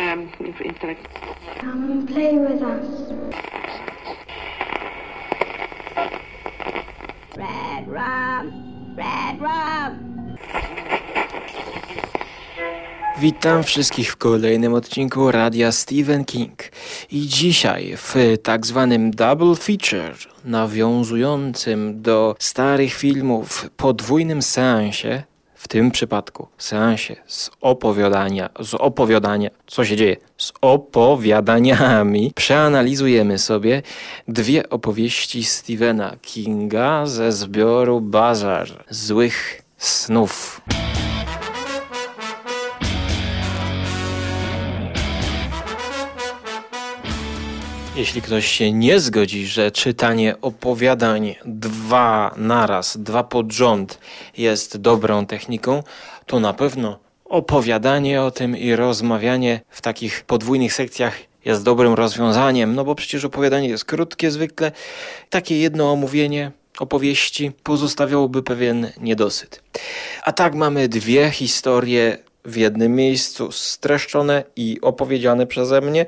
um, instead Come and play with us. Red rum, red rum. Witam wszystkich w kolejnym odcinku Radia Stephen King. I dzisiaj w tak zwanym double feature, nawiązującym do starych filmów podwójnym seansie, w tym przypadku seansie z opowiadania, z opowiadania, co się dzieje, z opowiadaniami, przeanalizujemy sobie dwie opowieści Stephena Kinga ze zbioru Bazar Złych Snów. Jeśli ktoś się nie zgodzi, że czytanie opowiadań dwa naraz, dwa pod rząd jest dobrą techniką, to na pewno opowiadanie o tym i rozmawianie w takich podwójnych sekcjach jest dobrym rozwiązaniem, no bo przecież opowiadanie jest krótkie zwykle. Takie jedno omówienie opowieści pozostawiałoby pewien niedosyt. A tak mamy dwie historie w jednym miejscu streszczone i opowiedziane przeze mnie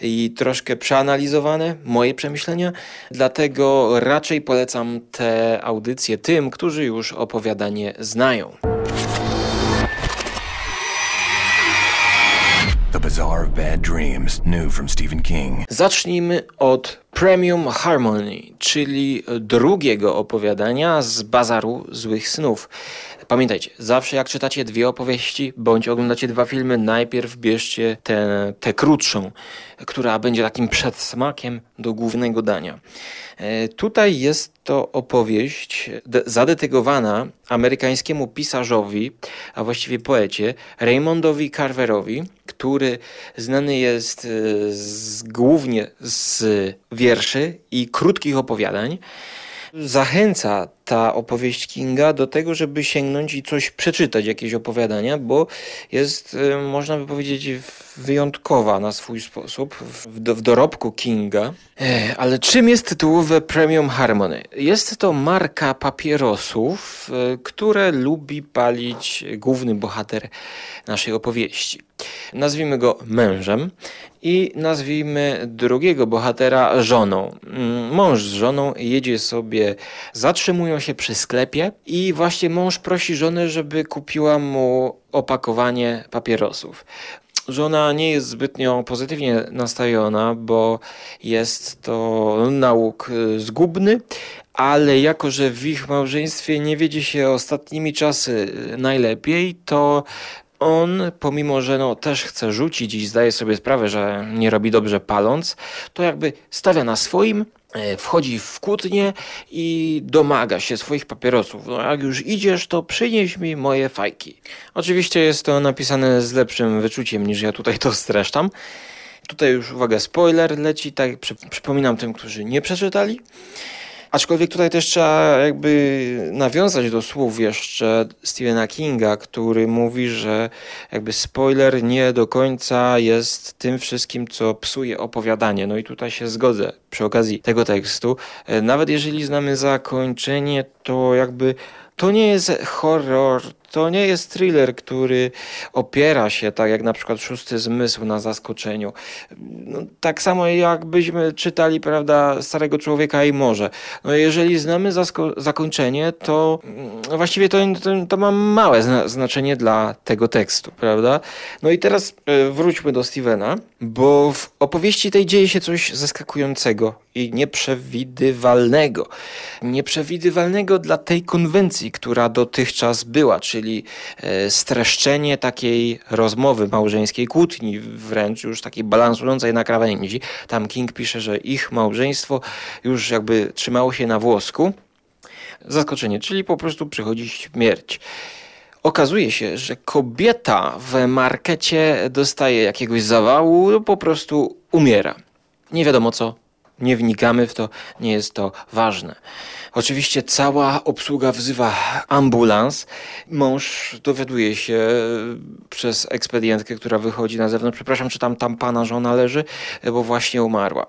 i troszkę przeanalizowane, moje przemyślenia. Dlatego raczej polecam te audycje tym, którzy już opowiadanie znają. The Bazaar of Bad Dreams, new from Stephen King. Zacznijmy od Premium Harmony, czyli drugiego opowiadania z Bazaru Złych Snów. Pamiętajcie, zawsze jak czytacie dwie opowieści bądź oglądacie dwa filmy, najpierw bierzcie tę, krótszą, która będzie takim przedsmakiem do głównego dania. E, tutaj jest to opowieść zadedykowana amerykańskiemu pisarzowi, a właściwie poecie, Raymondowi Carverowi, który znany jest e, z, głównie z wierszy i krótkich opowiadań. Zachęca ta opowieść Kinga do tego, żeby sięgnąć i coś przeczytać, jakieś opowiadania, bo jest, y, można by powiedzieć, wyjątkowa na swój sposób w, w dorobku Kinga. E, ale czym jest tytułowe Premium Harmony? Jest to marka papierosów, y, które lubi palić główny bohater naszej opowieści. Nazwijmy go mężem i nazwijmy drugiego bohatera żoną. Mm, mąż z żoną jedzie sobie, zatrzymują się przy sklepie i właśnie mąż prosi żonę, żeby kupiła mu opakowanie papierosów. Żona nie jest zbytnio pozytywnie nastawiona, bo jest to nauk y, zgubny, ale jako, że w ich małżeństwie nie wiedzie się ostatnimi czasy najlepiej, to on, pomimo że no, też chce rzucić i zdaje sobie sprawę, że nie robi dobrze paląc, to jakby stawia na swoim, wchodzi w kłótnię i domaga się swoich papierosów. No, jak już idziesz, to przynieś mi moje fajki. Oczywiście jest to napisane z lepszym wyczuciem niż ja tutaj to streszczam. Tutaj już uwaga, spoiler leci, tak przypominam tym, którzy nie przeczytali. Aczkolwiek tutaj też trzeba jakby nawiązać do słów jeszcze Stephena Kinga, który mówi, że jakby spoiler nie do końca jest tym wszystkim, co psuje opowiadanie. No i tutaj się zgodzę przy okazji tego tekstu. E, nawet jeżeli znamy zakończenie, to jakby to nie jest horror, to nie jest thriller, który opiera się, tak jak na przykład Szósty Zmysł, na zaskoczeniu. No, tak samo jakbyśmy czytali, prawda, Starego Człowieka i Morze. No, jeżeli znamy zakończenie, to no, właściwie to, to, to ma małe zna znaczenie dla tego tekstu, prawda? No i teraz y, wróćmy do Stevena, bo w opowieści tej dzieje się coś zaskakującego i nieprzewidywalnego. Nieprzewidywalnego dla tej konwencji, która dotychczas była, czyli czyli e, streszczenie takiej rozmowy małżeńskiej, kłótni wręcz już takiej balansującej na krawędzi. Tam King pisze, że ich małżeństwo już jakby trzymało się na włosku. Zaskoczenie, czyli po prostu przychodzi śmierć. Okazuje się, że kobieta w markecie dostaje jakiegoś zawału, po prostu umiera. Nie wiadomo co, nie wnikamy w to, nie jest to ważne. Oczywiście cała obsługa wzywa ambulans. Mąż dowiaduje się przez ekspedientkę, która wychodzi na zewnątrz. Przepraszam, czy tam, tam pana żona leży, bo właśnie umarła.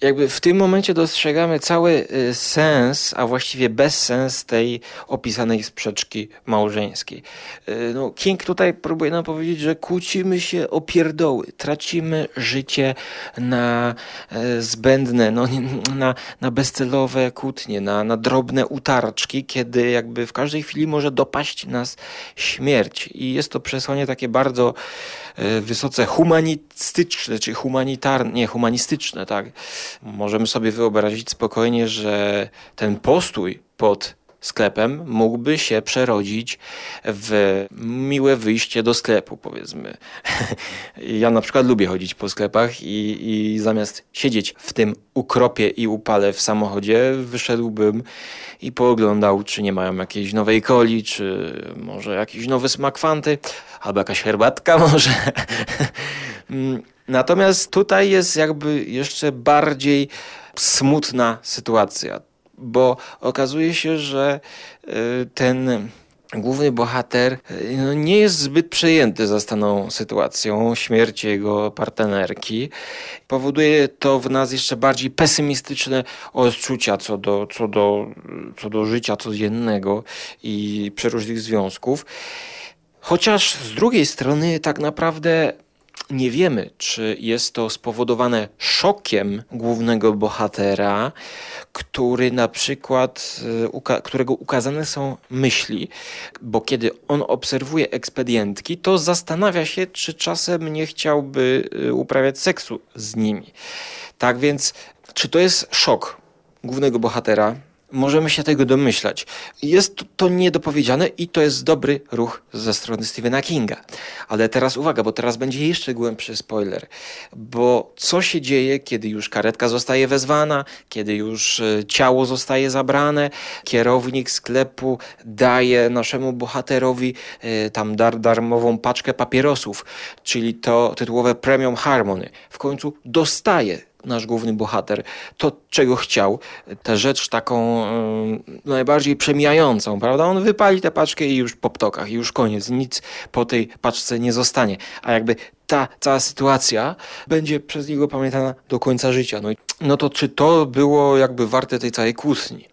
Jakby w tym momencie dostrzegamy cały y, sens, a właściwie bezsens tej opisanej sprzeczki małżeńskiej. Y, no, King tutaj próbuje nam powiedzieć, że kłócimy się o pierdoły, tracimy życie na e, zbędne, no, na, na bezcelowe kłótnie, na, na drobne utarczki, kiedy jakby w każdej chwili może dopaść nas śmierć. I jest to przesłanie takie bardzo e, wysoce humanistyczne, czy humanitarne, nie, humanistyczne, tak możemy sobie wyobrazić spokojnie, że ten postój pod sklepem mógłby się przerodzić w miłe wyjście do sklepu, powiedzmy. ja na przykład lubię chodzić po sklepach i, i zamiast siedzieć w tym ukropie i upale w samochodzie, wyszedłbym i pooglądał, czy nie mają jakiejś nowej coli, czy może jakiś nowy smak fanty, albo jakaś herbatka może. Natomiast tutaj jest jakby jeszcze bardziej smutna sytuacja, bo okazuje się, że y, ten główny bohater y, no, nie jest zbyt przejęty zastaną sytuacją śmierci jego partnerki. Powoduje to w nas jeszcze bardziej pesymistyczne odczucia co do, co do, co do życia codziennego i przeróżnych związków. Chociaż z drugiej strony tak naprawdę nie wiemy, czy jest to spowodowane szokiem głównego bohatera, który na przykład, e, którego ukazane są myśli, bo kiedy on obserwuje ekspedientki, to zastanawia się, czy czasem nie chciałby e, uprawiać seksu z nimi. Tak więc, czy to jest szok głównego bohatera, możemy się tego domyślać. Jest to niedopowiedziane i to jest dobry ruch ze strony Stephena Kinga. Ale teraz uwaga, bo teraz będzie jeszcze głębszy spoiler. Bo co się dzieje, kiedy już karetka zostaje wezwana, kiedy już e, ciało zostaje zabrane, kierownik sklepu daje naszemu bohaterowi e, tam dar, darmową paczkę papierosów, czyli to tytułowe Premium Harmony. W końcu dostaje nasz główny bohater, to czego chciał, tę rzecz taką najbardziej przemijającą, prawda? On wypali tę paczkę i już po ptokach, i już koniec, nic po tej paczce nie zostanie. A jakby ta cała sytuacja będzie przez niego pamiętana do końca życia. No, no to czy to było jakby warte tej całej kłótni?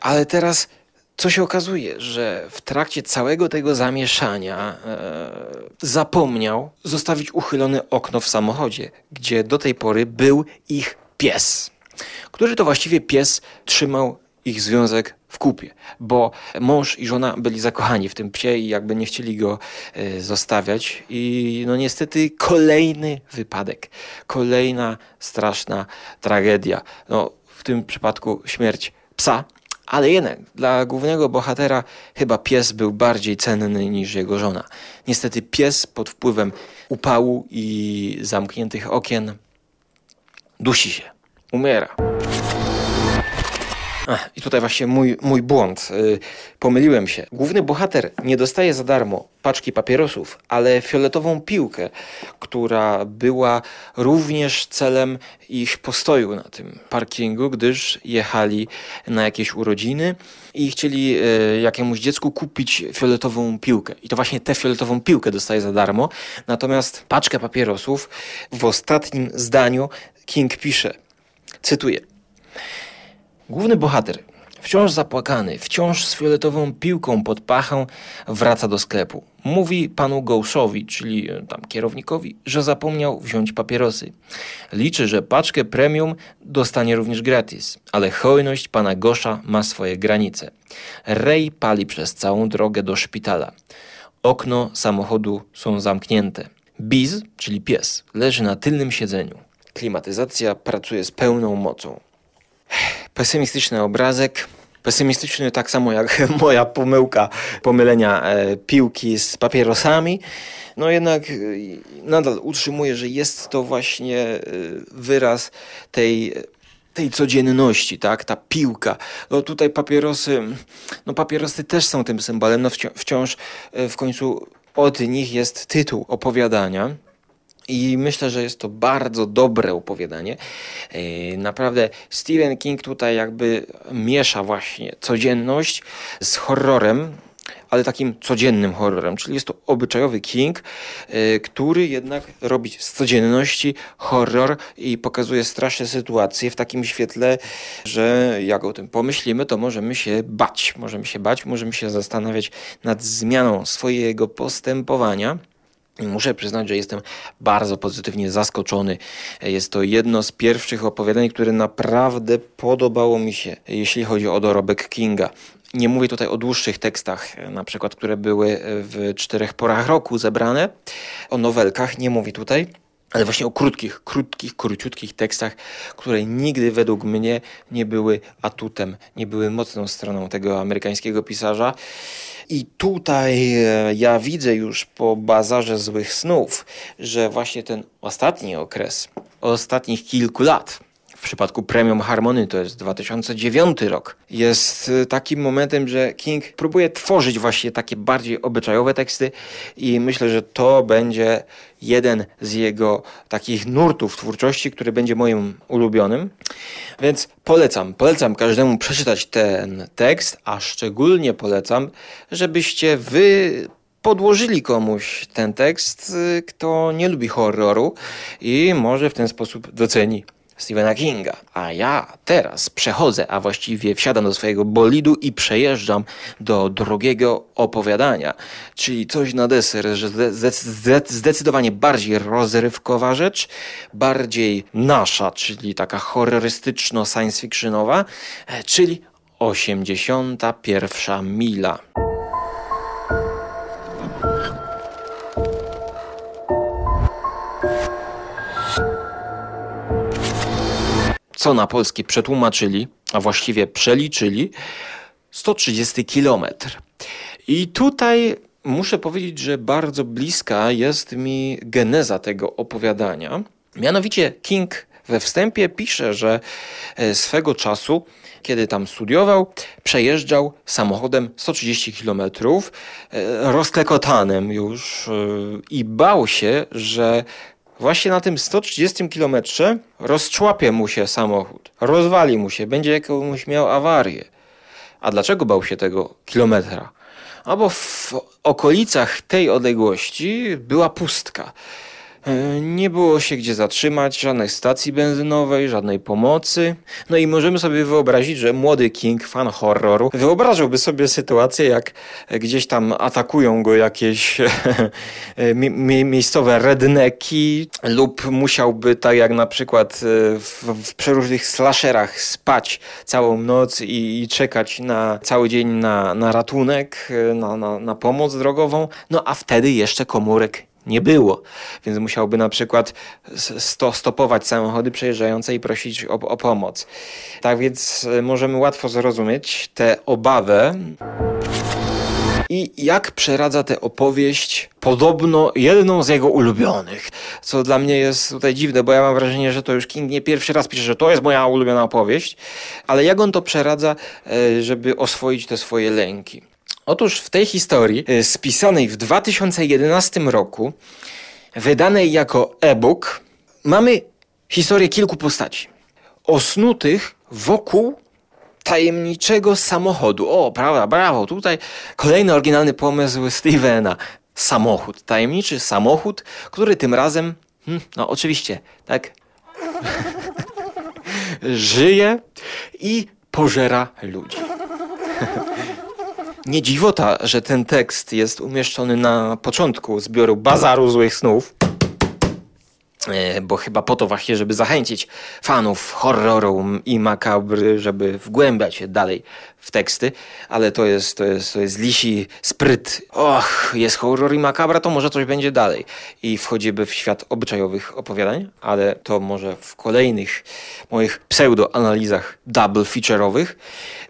Ale teraz co się okazuje, że w trakcie całego tego zamieszania e, zapomniał zostawić uchylone okno w samochodzie, gdzie do tej pory był ich pies, który to właściwie pies trzymał ich związek w kupie, bo mąż i żona byli zakochani w tym psie i jakby nie chcieli go e, zostawiać. I no niestety kolejny wypadek, kolejna straszna tragedia. No, w tym przypadku śmierć psa, ale jednak dla głównego bohatera chyba pies był bardziej cenny niż jego żona. Niestety pies pod wpływem upału i zamkniętych okien dusi się, umiera. Ach, I tutaj właśnie mój, mój błąd. Yy, pomyliłem się. Główny bohater nie dostaje za darmo paczki papierosów, ale fioletową piłkę, która była również celem ich postoju na tym parkingu, gdyż jechali na jakieś urodziny i chcieli yy, jakiemuś dziecku kupić fioletową piłkę. I to właśnie tę fioletową piłkę dostaje za darmo. Natomiast paczkę papierosów w ostatnim zdaniu King pisze, cytuję, Główny bohater, wciąż zapłakany, wciąż z fioletową piłką pod pachą, wraca do sklepu. Mówi panu Gołszowi, czyli e, tam kierownikowi, że zapomniał wziąć papierosy. Liczy, że paczkę premium dostanie również gratis, ale hojność pana Gosza ma swoje granice. Rej pali przez całą drogę do szpitala. Okno samochodu są zamknięte. Biz, czyli pies, leży na tylnym siedzeniu. Klimatyzacja pracuje z pełną mocą pesymistyczny obrazek. Pesymistyczny tak samo jak moja pomyłka pomylenia e, piłki z papierosami. No jednak e, nadal utrzymuję, że jest to właśnie e, wyraz tej tej codzienności, tak, ta piłka. No tutaj papierosy, no papierosy też są tym symbolem, no wciąż w końcu od nich jest tytuł opowiadania. I myślę, że jest to bardzo dobre opowiadanie. E, naprawdę Stephen King tutaj jakby miesza właśnie codzienność z horrorem, ale takim codziennym horrorem, czyli jest to obyczajowy King, y, który jednak robi z codzienności horror i pokazuje straszne sytuacje w takim świetle, że jak o tym pomyślimy, to możemy się bać, możemy się bać, możemy się zastanawiać nad zmianą swojego postępowania. Muszę przyznać, że jestem bardzo pozytywnie zaskoczony. Jest to jedno z pierwszych opowiadań, które naprawdę podobało mi się, jeśli chodzi o dorobek Kinga. Nie mówię tutaj o dłuższych tekstach, na przykład, które były w czterech porach roku zebrane, o nowelkach, nie mówię tutaj, ale właśnie o krótkich, krótkich, króciutkich tekstach, które nigdy według mnie nie były atutem, nie były mocną stroną tego amerykańskiego pisarza. I tutaj e, ja widzę już po bazarze złych snów, że właśnie ten ostatni okres, ostatnich kilku lat, w przypadku Premium Harmony to jest 2009 rok. Jest y, takim momentem, że King próbuje tworzyć właśnie takie bardziej obyczajowe teksty i myślę, że to będzie jeden z jego takich nurtów twórczości, który będzie moim ulubionym. Więc polecam, polecam każdemu przeczytać ten tekst, a szczególnie polecam, żebyście wy podłożyli komuś ten tekst, y, kto nie lubi horroru i może w ten sposób doceni Stephena Kinga. A ja teraz przechodzę, a właściwie wsiadam do swojego bolidu i przejeżdżam do drugiego opowiadania, czyli coś na deser, że zdecydowanie bardziej rozrywkowa rzecz, bardziej nasza, czyli taka horrorystyczno-science fictionowa, e, czyli 81 mila. Co na polski przetłumaczyli, a właściwie przeliczyli, 130 kilometr. I tutaj muszę powiedzieć, że bardzo bliska jest mi geneza tego opowiadania. Mianowicie King we wstępie pisze, że e, swego czasu, kiedy tam studiował, przejeżdżał samochodem 130 km, e, rozklekotanym już e, i bał się, że Właśnie na tym 130 km rozczłapie mu się samochód, rozwali mu się, będzie jakąś miał awarię. A dlaczego bał się tego kilometra? Albo w okolicach tej odległości była pustka. E, nie było się gdzie zatrzymać, żadnej stacji benzynowej, żadnej pomocy. No i możemy sobie wyobrazić, że młody King, fan horroru, wyobrażałby sobie sytuację, jak gdzieś tam atakują go jakieś mi miejscowe redneki lub musiałby, tak jak na przykład e, w, w przeróżnych slasherach, spać całą noc i, i czekać na cały dzień na, na ratunek, e, na, na, na pomoc drogową. No a wtedy jeszcze komórek nie było. Więc musiałby na przykład sto, stopować samochody przejeżdżające i prosić o, o pomoc. Tak więc e, możemy łatwo zrozumieć tę obawę. I jak przeradza tę opowieść, podobno jedną z jego ulubionych. Co dla mnie jest tutaj dziwne, bo ja mam wrażenie, że to już King nie pierwszy raz pisze, że to jest moja ulubiona opowieść, ale jak on to przeradza, e, żeby oswoić te swoje lęki. Otóż w tej historii, y, spisanej w 2011 roku, wydanej jako e-book, mamy historię kilku postaci. Osnutych wokół tajemniczego samochodu. O, prawda, brawo, tutaj kolejny oryginalny pomysł Stevena. Samochód, tajemniczy samochód, który tym razem, hmm, no oczywiście, tak, żyje i pożera ludzi. Nie dziwota, że ten tekst jest umieszczony na początku zbioru Bazaru Złych Snów, e, bo chyba po to właśnie, żeby zachęcić fanów horroru i makabry, żeby wgłębiać się dalej w teksty, ale to jest, to jest, to jest lisi spryt. Och, jest horror i makabra, to może coś będzie dalej. I wchodzimy w świat obyczajowych opowiadań, ale to może w kolejnych moich pseudo-analizach double feature'owych,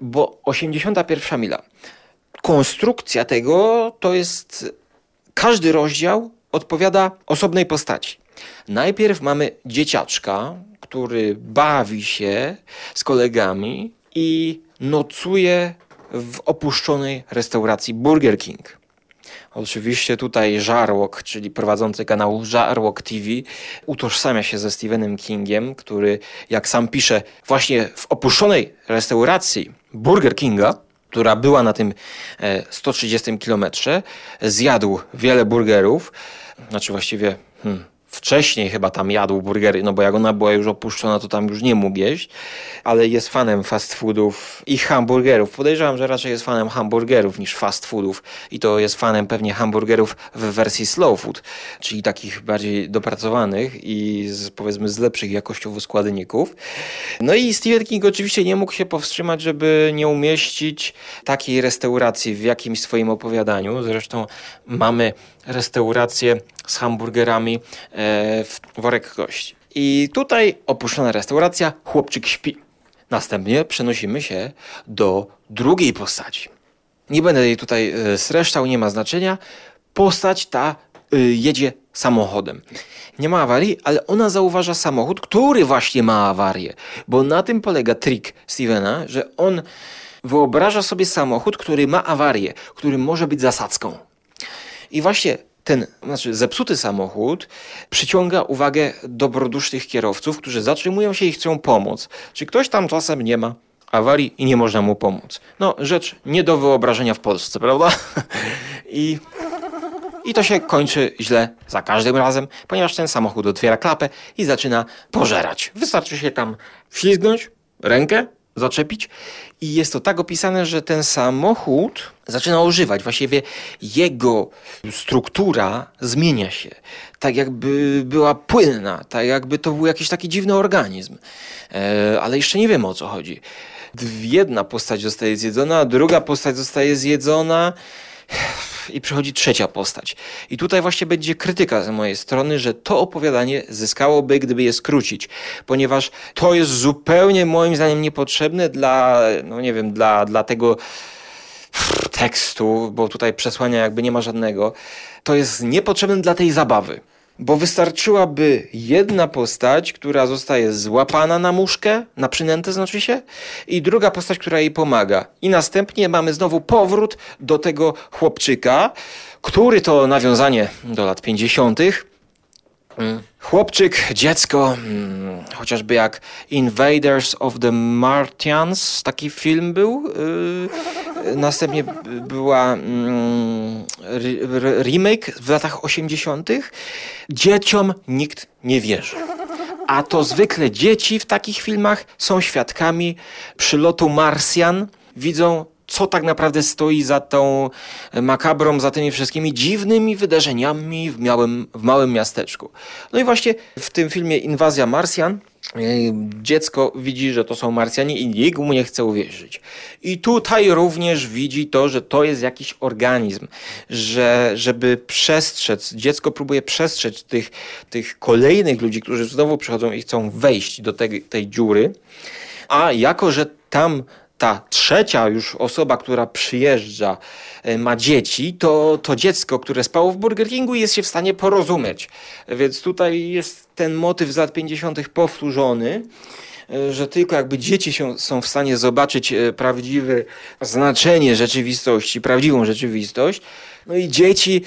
bo 81 mila konstrukcja tego to jest każdy rozdział odpowiada osobnej postaci. Najpierw mamy dzieciaczka, który bawi się z kolegami i nocuje w opuszczonej restauracji Burger King. Oczywiście tutaj Żarłok, czyli prowadzący kanał Żarłok TV, utożsamia się ze Stephenem Kingiem, który, jak sam pisze, właśnie w opuszczonej restauracji Burger Kinga która była na tym e, 130 kilometrze, zjadł wiele burgerów, znaczy właściwie hmm, wcześniej chyba tam jadł burgery, no bo jak ona była już opuszczona, to tam już nie mógł jeść, ale jest fanem fast foodów i hamburgerów. Podejrzewam, że raczej jest fanem hamburgerów niż fast foodów i to jest fanem pewnie hamburgerów w wersji slow food, czyli takich bardziej dopracowanych i z, powiedzmy z lepszych jakościowo składników. No i Stephen King oczywiście nie mógł się powstrzymać, żeby nie umieścić takiej restauracji w jakimś swoim opowiadaniu. Zresztą mamy restaurację z hamburgerami e, w worek gości. I tutaj opuszczona restauracja, chłopczyk śpi. Następnie przenosimy się do drugiej postaci. Nie będę jej tutaj e, streszczał, nie ma znaczenia. Postać ta e, jedzie samochodem. Nie ma awarii, ale ona zauważa samochód, który właśnie ma awarię. Bo na tym polega trik Stevena, że on wyobraża sobie samochód, który ma awarię, który może być zasadzką. I właśnie ten, znaczy zepsuty samochód przyciąga uwagę dobrodusznych kierowców, którzy zatrzymują się i chcą pomóc. Czy ktoś tam czasem nie ma awarii i nie można mu pomóc? No, rzecz nie do wyobrażenia w Polsce, prawda? I, I to się kończy źle za każdym razem, ponieważ ten samochód otwiera klapę i zaczyna pożerać. Wystarczy się tam ślizgnąć, rękę zaczepić i jest to tak opisane, że ten samochód zaczyna ożywać. Właściwie jego struktura zmienia się. Tak jakby była płynna, tak jakby to był jakiś taki dziwny organizm. E, ale jeszcze nie wiemy o co chodzi. Jedna postać zostaje zjedzona, druga postać zostaje zjedzona i przychodzi trzecia postać. I tutaj właśnie będzie krytyka z mojej strony, że to opowiadanie zyskałoby, gdyby je skrócić, ponieważ to jest zupełnie moim zdaniem niepotrzebne dla, no nie wiem, dla, dla tego tekstu, bo tutaj przesłania jakby nie ma żadnego. To jest niepotrzebne dla tej zabawy. Bo wystarczyłaby jedna postać, która zostaje złapana na muszkę, na przynętę znaczy się, i druga postać, która jej pomaga. I następnie mamy znowu powrót do tego chłopczyka, który to nawiązanie do lat 50. Chłopczyk, dziecko, mm, chociażby jak Invaders of the Martians, taki film był. Następnie była mm, remake w latach 80. Dzieciom nikt nie wierzy. A to zwykle dzieci w takich filmach są świadkami przylotu Marsjan, widzą co tak naprawdę stoi za tą makabrą, za tymi wszystkimi dziwnymi wydarzeniami w małym, w małym miasteczku. No i właśnie w tym filmie Inwazja Marsjan dziecko widzi, że to są Marsjanie i nikt mu nie chce uwierzyć. I tutaj również widzi to, że to jest jakiś organizm, że żeby przestrzec, dziecko próbuje przestrzec tych, tych kolejnych ludzi, którzy znowu przychodzą i chcą wejść do tej, tej dziury, a jako, że tam ta trzecia już osoba, która przyjeżdża, e, ma dzieci, to, to dziecko, które spało w Burger Kingu, jest się w stanie porozumieć. Więc tutaj jest ten motyw z lat 50. powtórzony e, że tylko jakby dzieci się, są w stanie zobaczyć e, prawdziwe znaczenie rzeczywistości, prawdziwą rzeczywistość, no i dzieci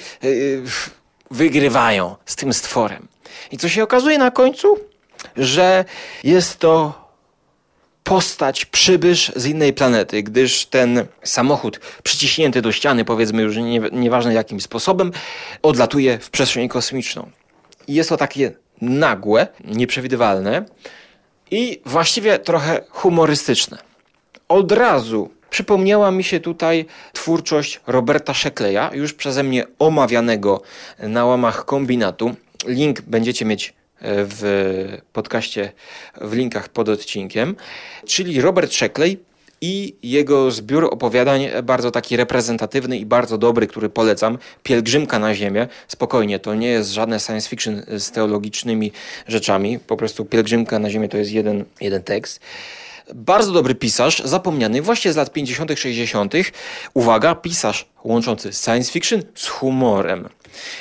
wygrywają z tym stworem. I co się okazuje na końcu? Że jest to postać, przybysz z innej planety, gdyż ten samochód przyciśnięty do ściany, powiedzmy już nie, nieważne jakim sposobem, odlatuje w przestrzeń kosmiczną. I jest to takie nagłe, nieprzewidywalne i właściwie trochę humorystyczne. Od razu przypomniała mi się tutaj twórczość Roberta Shekleya, już przeze mnie omawianego na łamach kombinatu. Link będziecie mieć w podcaście w linkach pod odcinkiem, czyli Robert Sheckley i jego zbiór opowiadań bardzo taki reprezentatywny i bardzo dobry, który polecam. Pielgrzymka na Ziemię. Spokojnie, to nie jest żadne science fiction z teologicznymi rzeczami. Po prostu Pielgrzymka na Ziemię to jest jeden, jeden tekst. Bardzo dobry pisarz, zapomniany właśnie z lat 50., 60. Uwaga, pisarz łączący science fiction z humorem.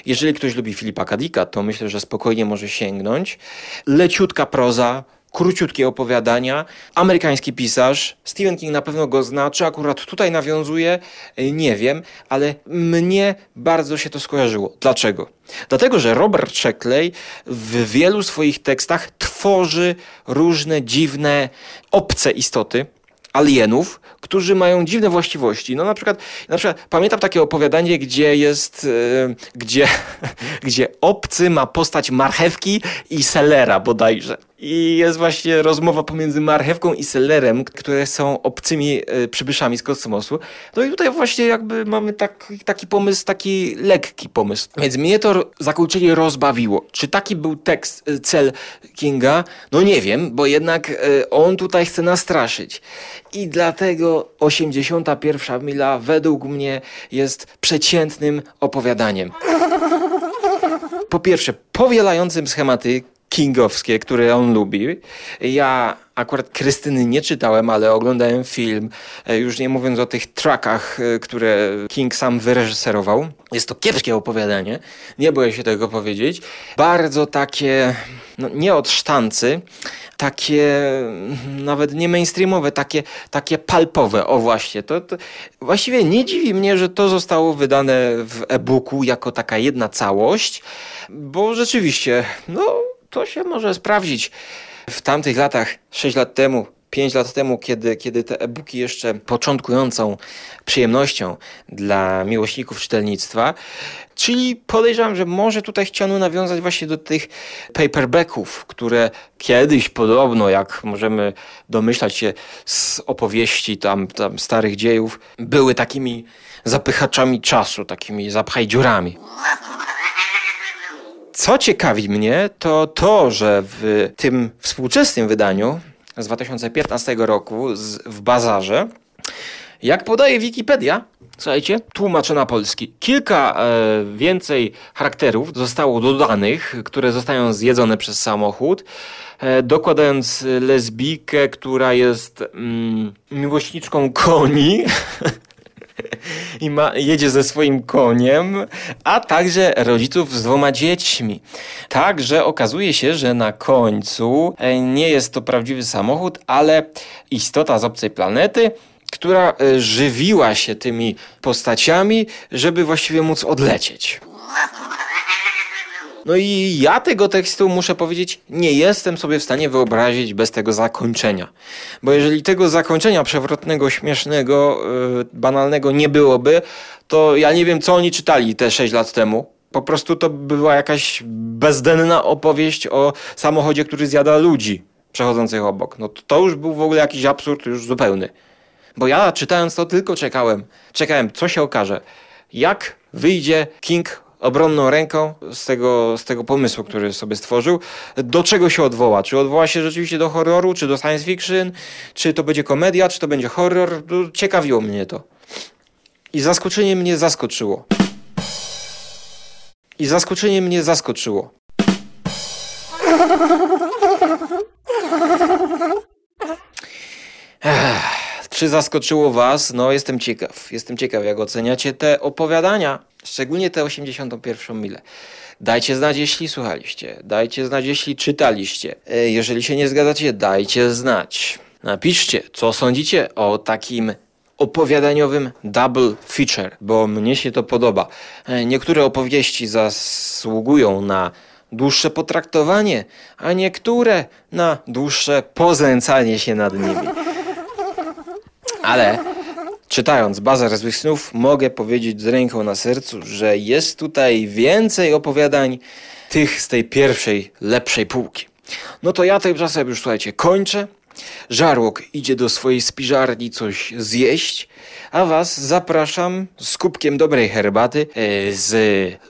Jeżeli ktoś lubi Filipa Kadika, to myślę, że spokojnie może sięgnąć. Leciutka proza, króciutkie opowiadania. Amerykański pisarz, Stephen King na pewno go zna, czy akurat tutaj nawiązuje, nie wiem, ale mnie bardzo się to skojarzyło. Dlaczego? Dlatego, że Robert Sheckley w wielu swoich tekstach tworzy różne dziwne, obce istoty, alienów, którzy mają dziwne właściwości. No na przykład, na przykład pamiętam takie opowiadanie, gdzie jest, e, gdzie, gdzie obcy ma postać marchewki i selera bodajże. I jest właśnie rozmowa pomiędzy marchewką i selerem, które są obcymi e, przybyszami z kosmosu. No i tutaj właśnie jakby mamy tak, taki pomysł, taki lekki pomysł. Więc mnie to zakończenie rozbawiło. Czy taki był tekst, e, cel Kinga? No nie wiem, bo jednak on tutaj chce nastraszyć. I dlatego 81 mila według mnie jest przeciętnym opowiadaniem. Po pierwsze, powielającym schematy kingowskie, które on lubi. Ja akurat Krystyny nie czytałem, ale oglądałem film, e, już nie mówiąc o tych trackach, e, które King sam wyreżyserował. Jest to kiepskie opowiadanie, nie boję się tego powiedzieć. Bardzo takie, no nie od sztancy, takie nawet nie mainstreamowe, takie, takie palpowe. O właśnie, to, to właściwie nie dziwi mnie, że to zostało wydane w e-booku jako taka jedna całość, bo rzeczywiście, no to się może sprawdzić. W tamtych latach, 6 lat temu, 5 lat temu, kiedy, kiedy te e-booki jeszcze początkującą przyjemnością dla miłośników czytelnictwa, czyli podejrzewam, że może tutaj chciano nawiązać właśnie do tych paperbacków, które kiedyś podobno, jak możemy domyślać się z opowieści tam, tam starych dziejów, były takimi zapychaczami czasu, takimi zapchaj dziurami. Co ciekawi mnie, to to, że w tym współczesnym wydaniu z 2015 roku z, w bazarze, jak podaje Wikipedia, słuchajcie, tłumaczę na polski, kilka e, więcej charakterów zostało dodanych, które zostają zjedzone przez samochód, e, dokładając lesbijkę, która jest mm, miłośniczką koni. i ma, jedzie ze swoim koniem, a także rodziców z dwoma dziećmi. Także okazuje się, że na końcu e, nie jest to prawdziwy samochód, ale istota z obcej planety, która e, żywiła się tymi postaciami, żeby właściwie móc odlecieć. No i ja tego tekstu muszę powiedzieć, nie jestem sobie w stanie wyobrazić bez tego zakończenia. Bo jeżeli tego zakończenia przewrotnego, śmiesznego, yy, banalnego nie byłoby, to ja nie wiem, co oni czytali te 6 lat temu. Po prostu to była jakaś bezdenna opowieść o samochodzie, który zjada ludzi przechodzących obok. No to już był w ogóle jakiś absurd już zupełny. Bo ja czytając to tylko czekałem. Czekałem, co się okaże. Jak wyjdzie King obronną ręką z tego, z tego pomysłu, który sobie stworzył. Do czego się odwoła? Czy odwoła się rzeczywiście do horroru, czy do science fiction, czy to będzie komedia, czy to będzie horror? Ciekawiło mnie to. I zaskoczenie mnie zaskoczyło. I zaskoczenie mnie zaskoczyło. Czy zaskoczyło Was? No, jestem ciekaw. Jestem ciekaw, jak oceniacie te opowiadania, szczególnie te 81 milę. Dajcie znać, jeśli słuchaliście. Dajcie znać, jeśli czytaliście. E, jeżeli się nie zgadzacie, dajcie znać. Napiszcie, co sądzicie o takim opowiadaniowym double feature, bo mnie się to podoba. E, niektóre opowieści zasługują na dłuższe potraktowanie, a niektóre na dłuższe poznęcanie się nad nimi. Ale czytając Bazar Złych Snów mogę powiedzieć z ręką na sercu, że jest tutaj więcej opowiadań tych z tej pierwszej, lepszej półki. No to ja tymczasem już słuchajcie, kończę. Żarłok idzie do swojej spiżarni coś zjeść, a Was zapraszam z kubkiem dobrej herbaty, e, z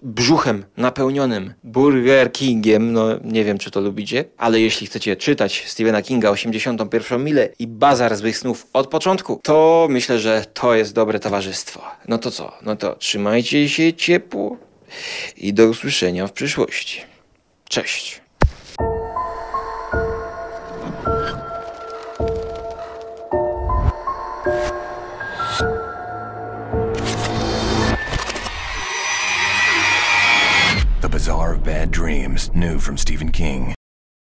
brzuchem napełnionym Burger Kingiem. No nie wiem, czy to lubicie, ale jeśli chcecie czytać Stephena Kinga 81 milę i Bazar Złych Snów od początku, to myślę, że to jest dobre towarzystwo. No to co? No to trzymajcie się ciepło i do usłyszenia w przyszłości. Cześć. Bizarre of Bad Dreams, new from Stephen King.